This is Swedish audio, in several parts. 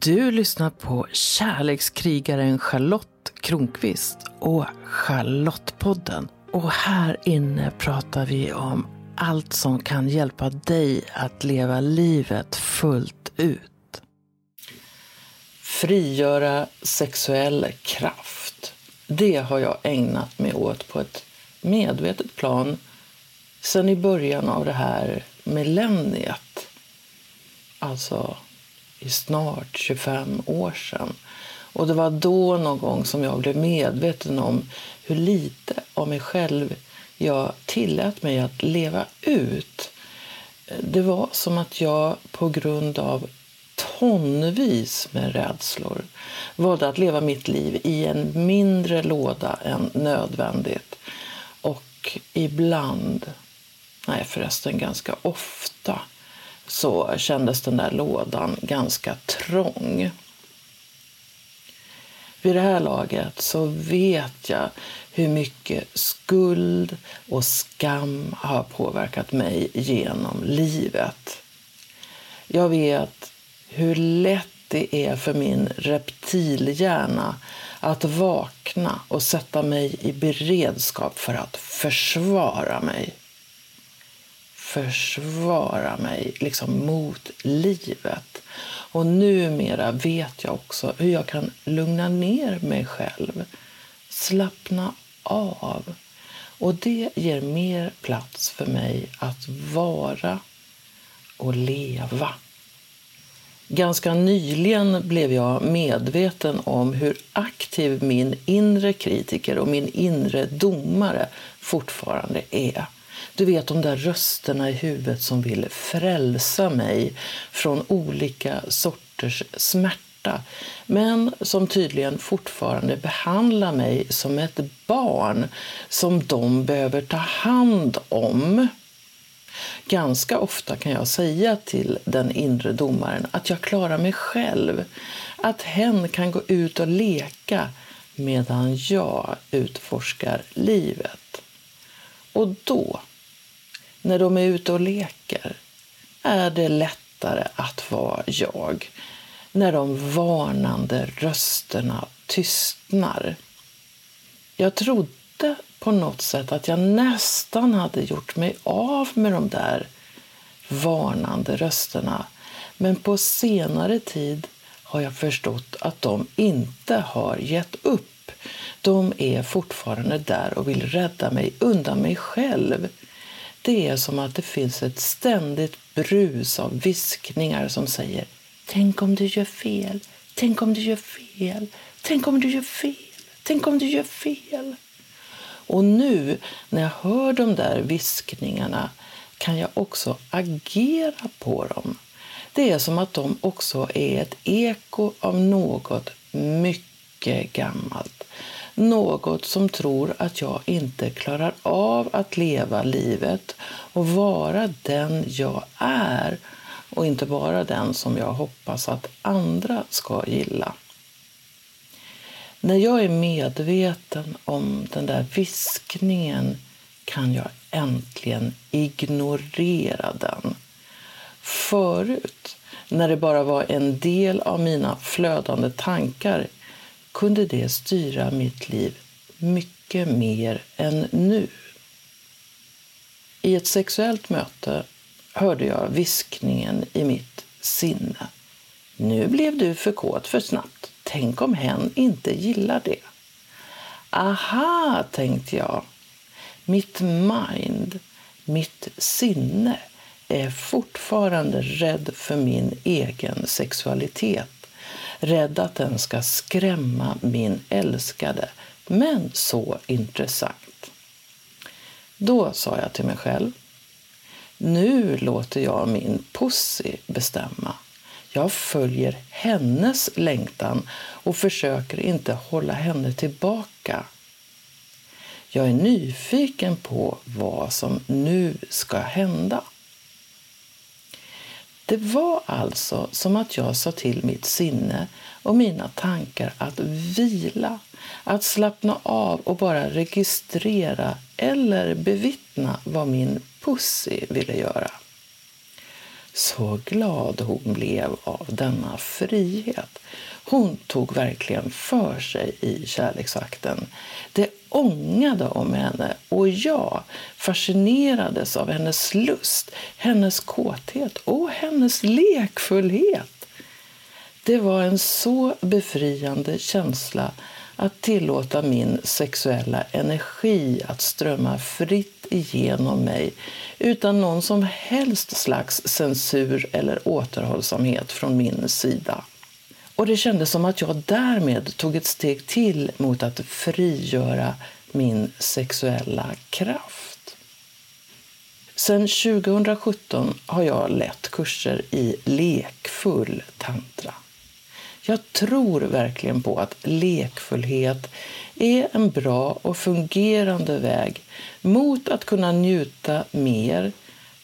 Du lyssnar på kärlekskrigaren Charlotte Kronqvist och Charlottepodden. Och här inne pratar vi om allt som kan hjälpa dig att leva livet fullt ut. Frigöra sexuell kraft. Det har jag ägnat mig åt på ett medvetet plan sedan i början av det här millenniet. Alltså snart 25 år sedan. Och det var då någon gång som jag blev medveten om hur lite av mig själv jag tillät mig att leva ut. Det var som att jag på grund av tonvis med rädslor valde att leva mitt liv i en mindre låda än nödvändigt. Och ibland, nej förresten ganska ofta, så kändes den där lådan ganska trång. Vid det här laget så vet jag hur mycket skuld och skam har påverkat mig genom livet. Jag vet hur lätt det är för min reptilhjärna att vakna och sätta mig i beredskap för att försvara mig försvara mig liksom mot livet. Och numera vet jag också hur jag kan lugna ner mig själv, slappna av. Och det ger mer plats för mig att vara och leva. Ganska nyligen blev jag medveten om hur aktiv min inre kritiker och min inre domare fortfarande är. Du vet de där rösterna i huvudet som vill frälsa mig från olika sorters smärta men som tydligen fortfarande behandlar mig som ett barn som de behöver ta hand om. Ganska ofta kan jag säga till den inre domaren att jag klarar mig själv, att hen kan gå ut och leka medan jag utforskar livet. Och då när de är ute och leker är det lättare att vara jag när de varnande rösterna tystnar. Jag trodde på något sätt att jag nästan hade gjort mig av med de där varnande rösterna. Men på senare tid har jag förstått att de inte har gett upp. De är fortfarande där och vill rädda mig undan mig själv. Det är som att det finns ett ständigt brus av viskningar som säger Tänk om du gör fel, tänk om du gör fel, tänk om du gör fel, tänk om du gör fel. Och nu när jag hör de där viskningarna kan jag också agera på dem. Det är som att de också är ett eko av något mycket gammalt. Något som tror att jag inte klarar av att leva livet och vara den jag är och inte bara den som jag hoppas att andra ska gilla. När jag är medveten om den där viskningen kan jag äntligen ignorera den. Förut, när det bara var en del av mina flödande tankar kunde det styra mitt liv mycket mer än nu. I ett sexuellt möte hörde jag viskningen i mitt sinne. Nu blev du för kåt för snabbt. Tänk om hen inte gillar det. Aha, tänkte jag. Mitt mind, mitt sinne är fortfarande rädd för min egen sexualitet rädd att den ska skrämma min älskade. Men så intressant. Då sa jag till mig själv. Nu låter jag min pussy bestämma. Jag följer hennes längtan och försöker inte hålla henne tillbaka. Jag är nyfiken på vad som nu ska hända. Det var alltså som att jag sa till mitt sinne och mina tankar att vila, att slappna av och bara registrera eller bevittna vad min pussy ville göra. så glad hon blev av denna frihet. Hon tog verkligen för sig i kärleksakten. Det ångade om henne och jag fascinerades av hennes lust, hennes kåthet och hennes lekfullhet. Det var en så befriande känsla att tillåta min sexuella energi att strömma fritt igenom mig utan någon som helst slags censur eller återhållsamhet från min sida. Och det kändes som att jag därmed tog ett steg till mot att frigöra min sexuella kraft. Sen 2017 har jag lett kurser i lekfull tantra. Jag tror verkligen på att lekfullhet är en bra och fungerande väg mot att kunna njuta mer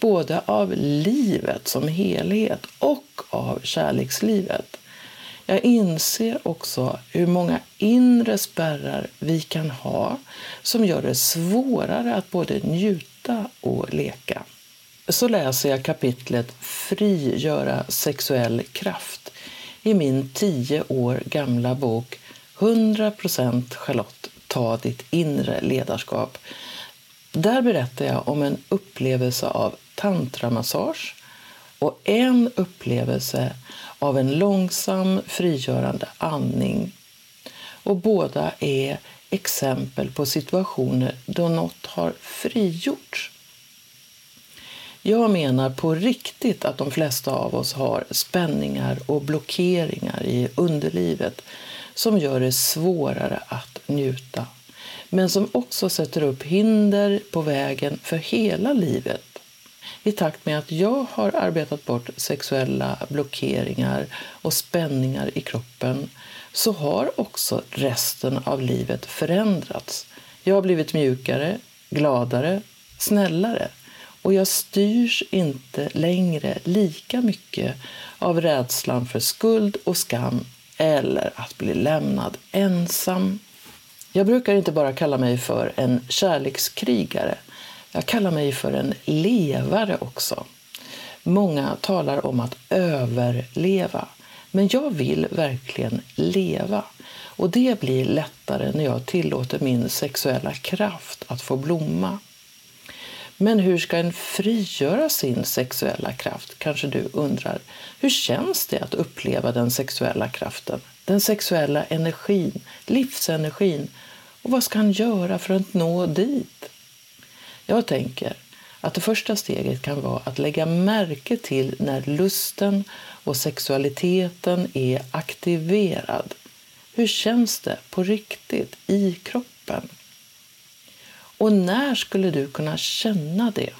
både av livet som helhet och av kärlekslivet. Jag inser också hur många inre spärrar vi kan ha som gör det svårare att både njuta och leka. Så läser jag kapitlet Frigöra sexuell kraft i min tio år gamla bok 100% Charlotte, ta ditt inre ledarskap. Där berättar jag om en upplevelse av tantramassage och en upplevelse av en långsam frigörande andning. Och båda är exempel på situationer då något har frigjorts. Jag menar på riktigt att de flesta av oss har spänningar och blockeringar i underlivet som gör det svårare att njuta, men som också sätter upp hinder på vägen för hela livet i takt med att jag har arbetat bort sexuella blockeringar och spänningar i kroppen så har också resten av livet förändrats. Jag har blivit mjukare, gladare, snällare och jag styrs inte längre lika mycket av rädslan för skuld och skam eller att bli lämnad ensam. Jag brukar inte bara kalla mig för en kärlekskrigare jag kallar mig för en levare också. Många talar om att överleva, men jag vill verkligen leva. Och det blir lättare när jag tillåter min sexuella kraft att få blomma. Men hur ska en frigöra sin sexuella kraft, kanske du undrar. Hur känns det att uppleva den sexuella kraften, den sexuella energin, livsenergin? Och vad ska han göra för att nå dit? Jag tänker att det första steget kan vara att lägga märke till när lusten och sexualiteten är aktiverad. Hur känns det på riktigt i kroppen? Och när skulle du kunna känna det?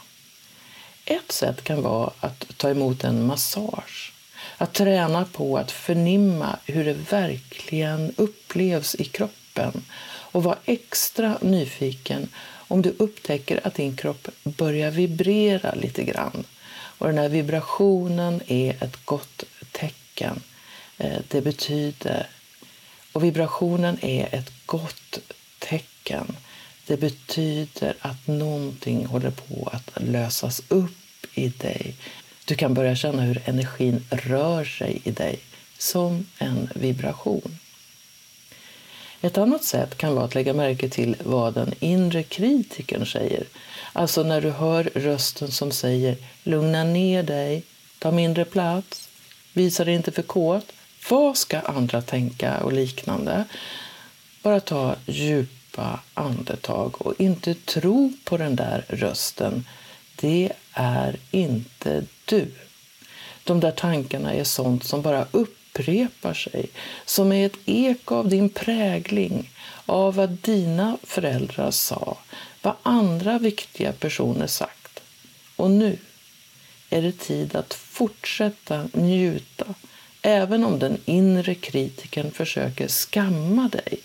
Ett sätt kan vara att ta emot en massage. Att träna på att förnimma hur det verkligen upplevs i kroppen och vara extra nyfiken om du upptäcker att din kropp börjar vibrera lite grann. Och den här vibrationen är ett gott tecken. Eh, det betyder... Och vibrationen är ett gott tecken. Det betyder att någonting håller på att lösas upp i dig. Du kan börja känna hur energin rör sig i dig som en vibration. Ett annat sätt kan vara att lägga märke till vad den inre kritikern säger. Alltså när du hör rösten som säger lugna ner dig, ta mindre plats, visa dig inte för kåt. Vad ska andra tänka och liknande? Bara ta djupa andetag och inte tro på den där rösten. Det är inte du. De där tankarna är sånt som bara upp upprepar sig som är ett eko av din prägling, av vad dina föräldrar sa, vad andra viktiga personer sagt. Och nu är det tid att fortsätta njuta även om den inre kritiken försöker skamma dig.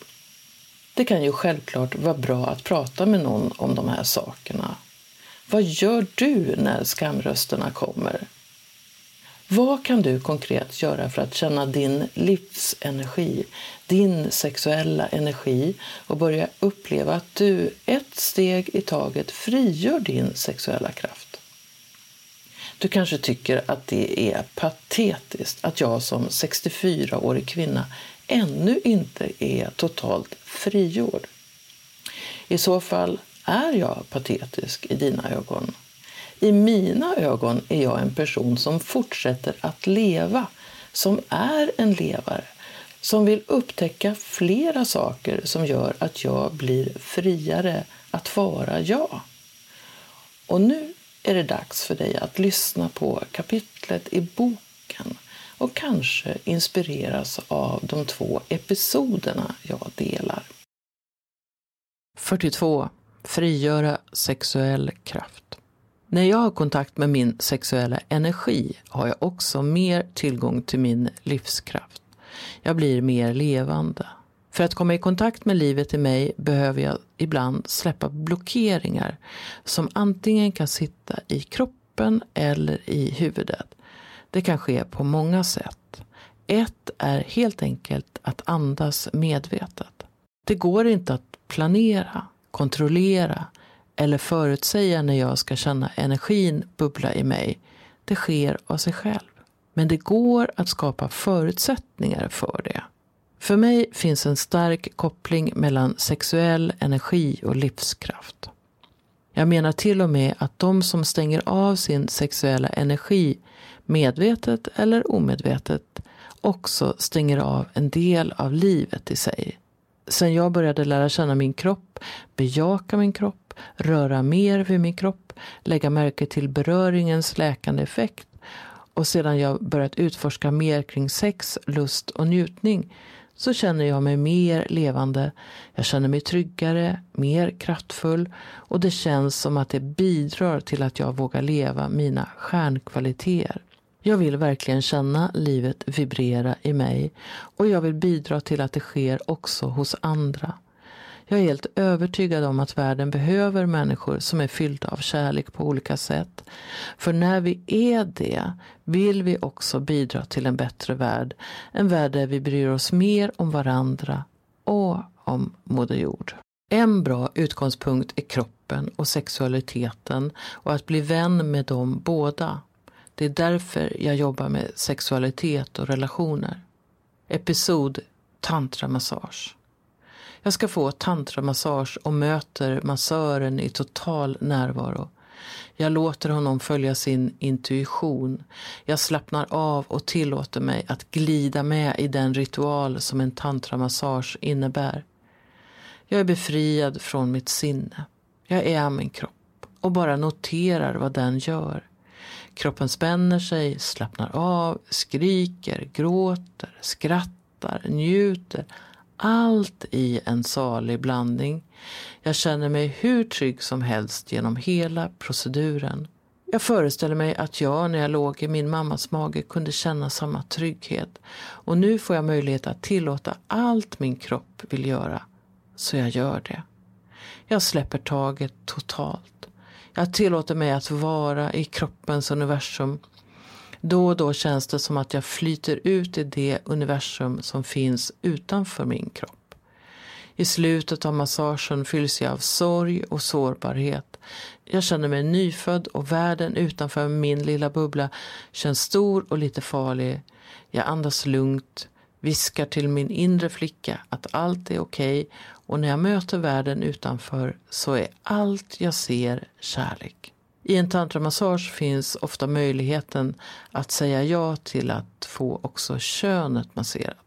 Det kan ju självklart vara bra att prata med någon om de här sakerna. Vad gör du när skamrösterna kommer? Vad kan du konkret göra för att känna din livsenergi, din sexuella energi och börja uppleva att du ett steg i taget frigör din sexuella kraft? Du kanske tycker att det är patetiskt att jag som 64-årig kvinna ännu inte är totalt frigjord. I så fall är jag patetisk i dina ögon. I mina ögon är jag en person som fortsätter att leva, som är en levare, som vill upptäcka flera saker som gör att jag blir friare att vara jag. Och nu är det dags för dig att lyssna på kapitlet i boken och kanske inspireras av de två episoderna jag delar. 42. Frigöra sexuell kraft. När jag har kontakt med min sexuella energi har jag också mer tillgång till min livskraft. Jag blir mer levande. För att komma i kontakt med livet i mig behöver jag ibland släppa blockeringar som antingen kan sitta i kroppen eller i huvudet. Det kan ske på många sätt. Ett är helt enkelt att andas medvetet. Det går inte att planera, kontrollera eller förutsäga när jag ska känna energin bubbla i mig. Det sker av sig själv. Men det går att skapa förutsättningar för det. För mig finns en stark koppling mellan sexuell energi och livskraft. Jag menar till och med att de som stänger av sin sexuella energi medvetet eller omedvetet också stänger av en del av livet i sig. Sen jag började lära känna min kropp, bejaka min kropp kropp, röra mer vid min kropp, lägga märke till beröringens läkande effekt och sedan jag börjat utforska mer kring sex, lust och njutning så känner jag mig mer levande, jag känner mig tryggare, mer kraftfull och det känns som att det bidrar till att jag vågar leva mina stjärnkvaliteter. Jag vill verkligen känna livet vibrera i mig och jag vill bidra till att det sker också hos andra. Jag är helt övertygad om att världen behöver människor som är fyllda av kärlek på olika sätt. För när vi är det vill vi också bidra till en bättre värld. En värld där vi bryr oss mer om varandra och om Moder Jord. En bra utgångspunkt är kroppen och sexualiteten och att bli vän med dem båda. Det är därför jag jobbar med sexualitet och relationer. Episod Tantramassage. Jag ska få tantramassage och möter massören i total närvaro. Jag låter honom följa sin intuition. Jag slappnar av och tillåter mig att glida med i den ritual som en tantramassage innebär. Jag är befriad från mitt sinne. Jag är min kropp och bara noterar vad den gör. Kroppen spänner sig, slappnar av, skriker, gråter, skrattar, njuter allt i en salig blandning. Jag känner mig hur trygg som helst genom hela proceduren. Jag föreställer mig att jag när jag låg i min mammas mage kunde känna samma trygghet. Och nu får jag möjlighet att tillåta allt min kropp vill göra. Så jag gör det. Jag släpper taget totalt. Jag tillåter mig att vara i kroppens universum då och då känns det som att jag flyter ut i det universum som finns utanför min kropp. I slutet av massagen fylls jag av sorg och sårbarhet. Jag känner mig nyfödd och världen utanför min lilla bubbla känns stor och lite farlig. Jag andas lugnt, viskar till min inre flicka att allt är okej okay, och när jag möter världen utanför så är allt jag ser kärlek. I en tantramassage finns ofta möjligheten att säga ja till att få också könet masserat.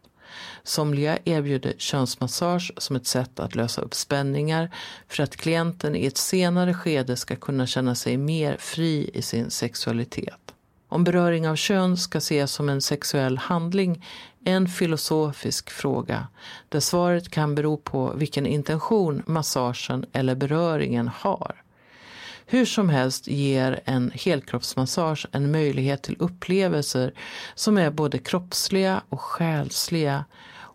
Somliga erbjuder könsmassage som ett sätt att lösa upp spänningar för att klienten i ett senare skede ska kunna känna sig mer fri i sin sexualitet. Om beröring av kön ska ses som en sexuell handling är en filosofisk fråga där svaret kan bero på vilken intention massagen eller beröringen har. Hur som helst ger en helkroppsmassage en möjlighet till upplevelser som är både kroppsliga och själsliga.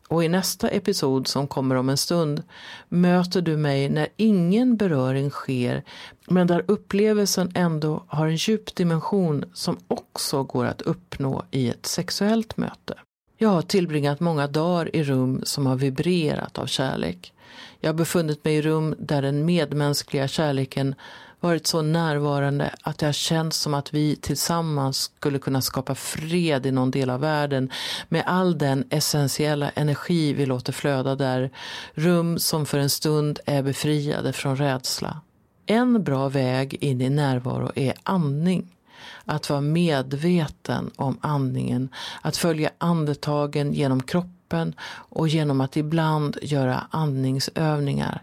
Och i nästa episod som kommer om en stund möter du mig när ingen beröring sker men där upplevelsen ändå har en djup dimension som också går att uppnå i ett sexuellt möte. Jag har tillbringat många dagar i rum som har vibrerat av kärlek. Jag har befunnit mig i rum där den medmänskliga kärleken varit så närvarande att det har känts som att vi tillsammans skulle kunna skapa fred i någon del av världen med all den essentiella energi vi låter flöda där. Rum som för en stund är befriade från rädsla. En bra väg in i närvaro är andning. Att vara medveten om andningen, att följa andetagen genom kroppen och genom att ibland göra andningsövningar.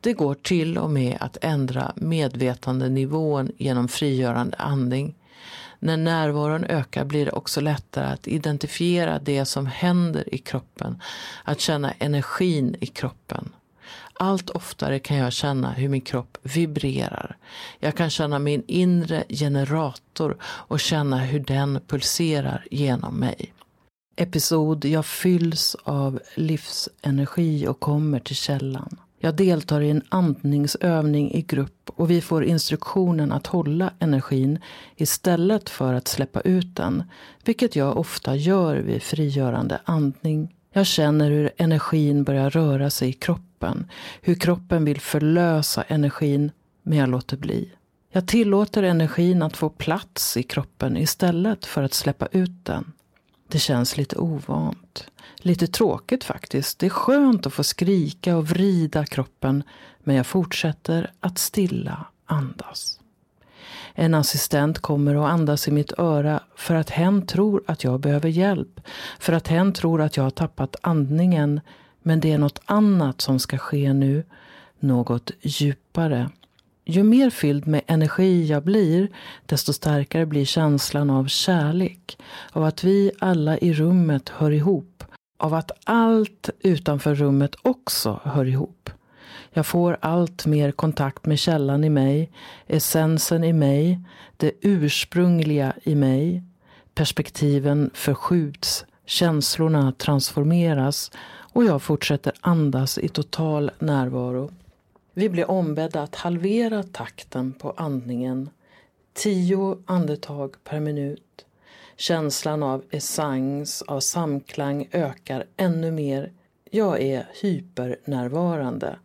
Det går till och med att ändra medvetandenivån genom frigörande andning. När närvaron ökar blir det också lättare att identifiera det som händer i kroppen, att känna energin i kroppen. Allt oftare kan jag känna hur min kropp vibrerar. Jag kan känna min inre generator och känna hur den pulserar genom mig. Episod Jag fylls av livsenergi och kommer till källan. Jag deltar i en andningsövning i grupp och vi får instruktionen att hålla energin istället för att släppa ut den, vilket jag ofta gör vid frigörande andning. Jag känner hur energin börjar röra sig i kroppen, hur kroppen vill förlösa energin, men jag låter bli. Jag tillåter energin att få plats i kroppen istället för att släppa ut den. Det känns lite ovant. Lite tråkigt faktiskt. Det är skönt att få skrika och vrida kroppen, men jag fortsätter att stilla andas. En assistent kommer och andas i mitt öra för att hen tror att jag behöver hjälp. För att hen tror att jag har tappat andningen. Men det är något annat som ska ske nu. Något djupare. Ju mer fylld med energi jag blir, desto starkare blir känslan av kärlek. Av att vi alla i rummet hör ihop. Av att allt utanför rummet också hör ihop. Jag får allt mer kontakt med källan i mig, essensen i mig, det ursprungliga i mig. Perspektiven förskjuts, känslorna transformeras och jag fortsätter andas i total närvaro. Vi blir ombedda att halvera takten på andningen. Tio andetag per minut. Känslan av essens, av samklang ökar ännu mer. Jag är hypernärvarande.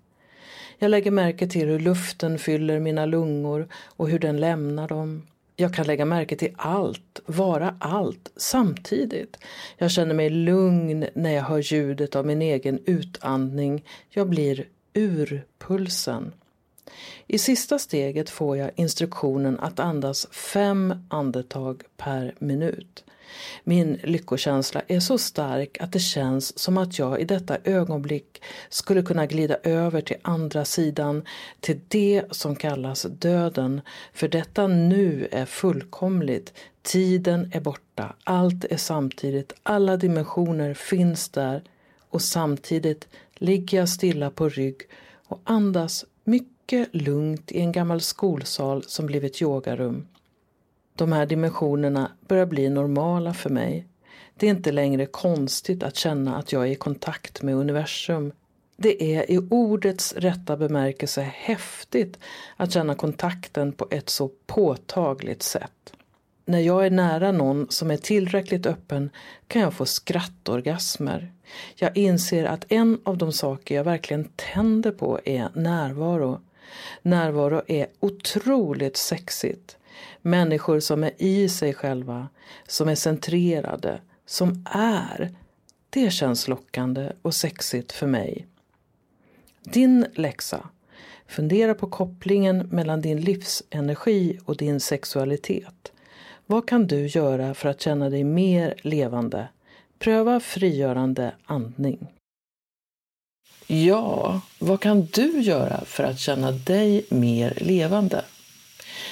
Jag lägger märke till hur luften fyller mina lungor och hur den lämnar dem. Jag kan lägga märke till allt, vara allt, samtidigt. Jag känner mig lugn när jag hör ljudet av min egen utandning. Jag blir ur pulsen. I sista steget får jag instruktionen att andas fem andetag per minut. Min lyckokänsla är så stark att det känns som att jag i detta ögonblick skulle kunna glida över till andra sidan, till det som kallas döden. För detta nu är fullkomligt. Tiden är borta, allt är samtidigt, alla dimensioner finns där och samtidigt ligger jag stilla på rygg och andas mycket lugnt i en gammal skolsal som blivit yogarum. De här dimensionerna börjar bli normala för mig. Det är inte längre konstigt att känna att jag är i kontakt med universum. Det är i ordets rätta bemärkelse häftigt att känna kontakten på ett så påtagligt sätt. När jag är nära någon som är tillräckligt öppen kan jag få skrattorgasmer. Jag inser att en av de saker jag verkligen tänder på är närvaro. Närvaro är otroligt sexigt. Människor som är i sig själva, som är centrerade, som är. Det känns lockande och sexigt för mig. Din läxa. Fundera på kopplingen mellan din livsenergi och din sexualitet. Vad kan du göra för att känna dig mer levande? Pröva frigörande andning. Ja, vad kan du göra för att känna dig mer levande?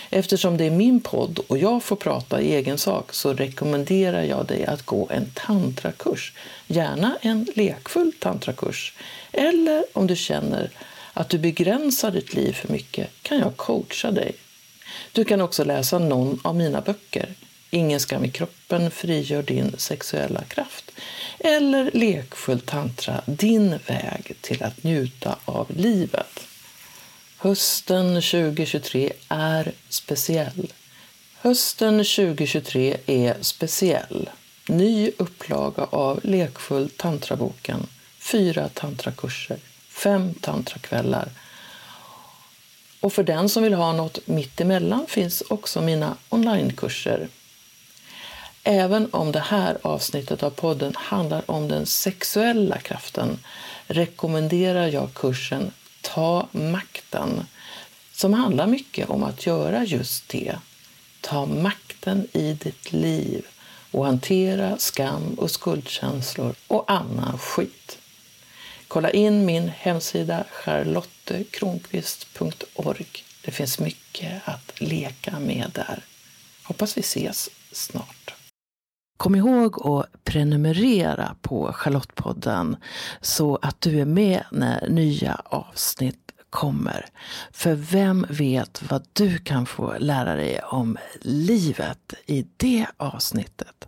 Eftersom det är min podd och jag får prata i egen sak så rekommenderar jag dig att gå en tantrakurs. Gärna en lekfull tantrakurs. Eller om du känner att du begränsar ditt liv för mycket kan jag coacha dig. Du kan också läsa någon av mina böcker. Ingen skam i kroppen frigör din sexuella kraft. Eller Lekfull tantra, din väg till att njuta av livet. Hösten 2023 är speciell. Hösten 2023 är speciell. Ny upplaga av Lekfull tantraboken. Fyra tantrakurser, fem tantrakvällar och för den som vill ha något mittemellan finns också mina onlinekurser. Även om det här avsnittet av podden handlar om den sexuella kraften rekommenderar jag kursen Ta makten som handlar mycket om att göra just det. Ta makten i ditt liv och hantera skam och skuldkänslor och annan skit. Kolla in min hemsida charlottekronqvist.org. Det finns mycket att leka med där. Hoppas vi ses snart. Kom ihåg att prenumerera på Charlottepodden så att du är med när nya avsnitt kommer. För vem vet vad du kan få lära dig om livet i det avsnittet?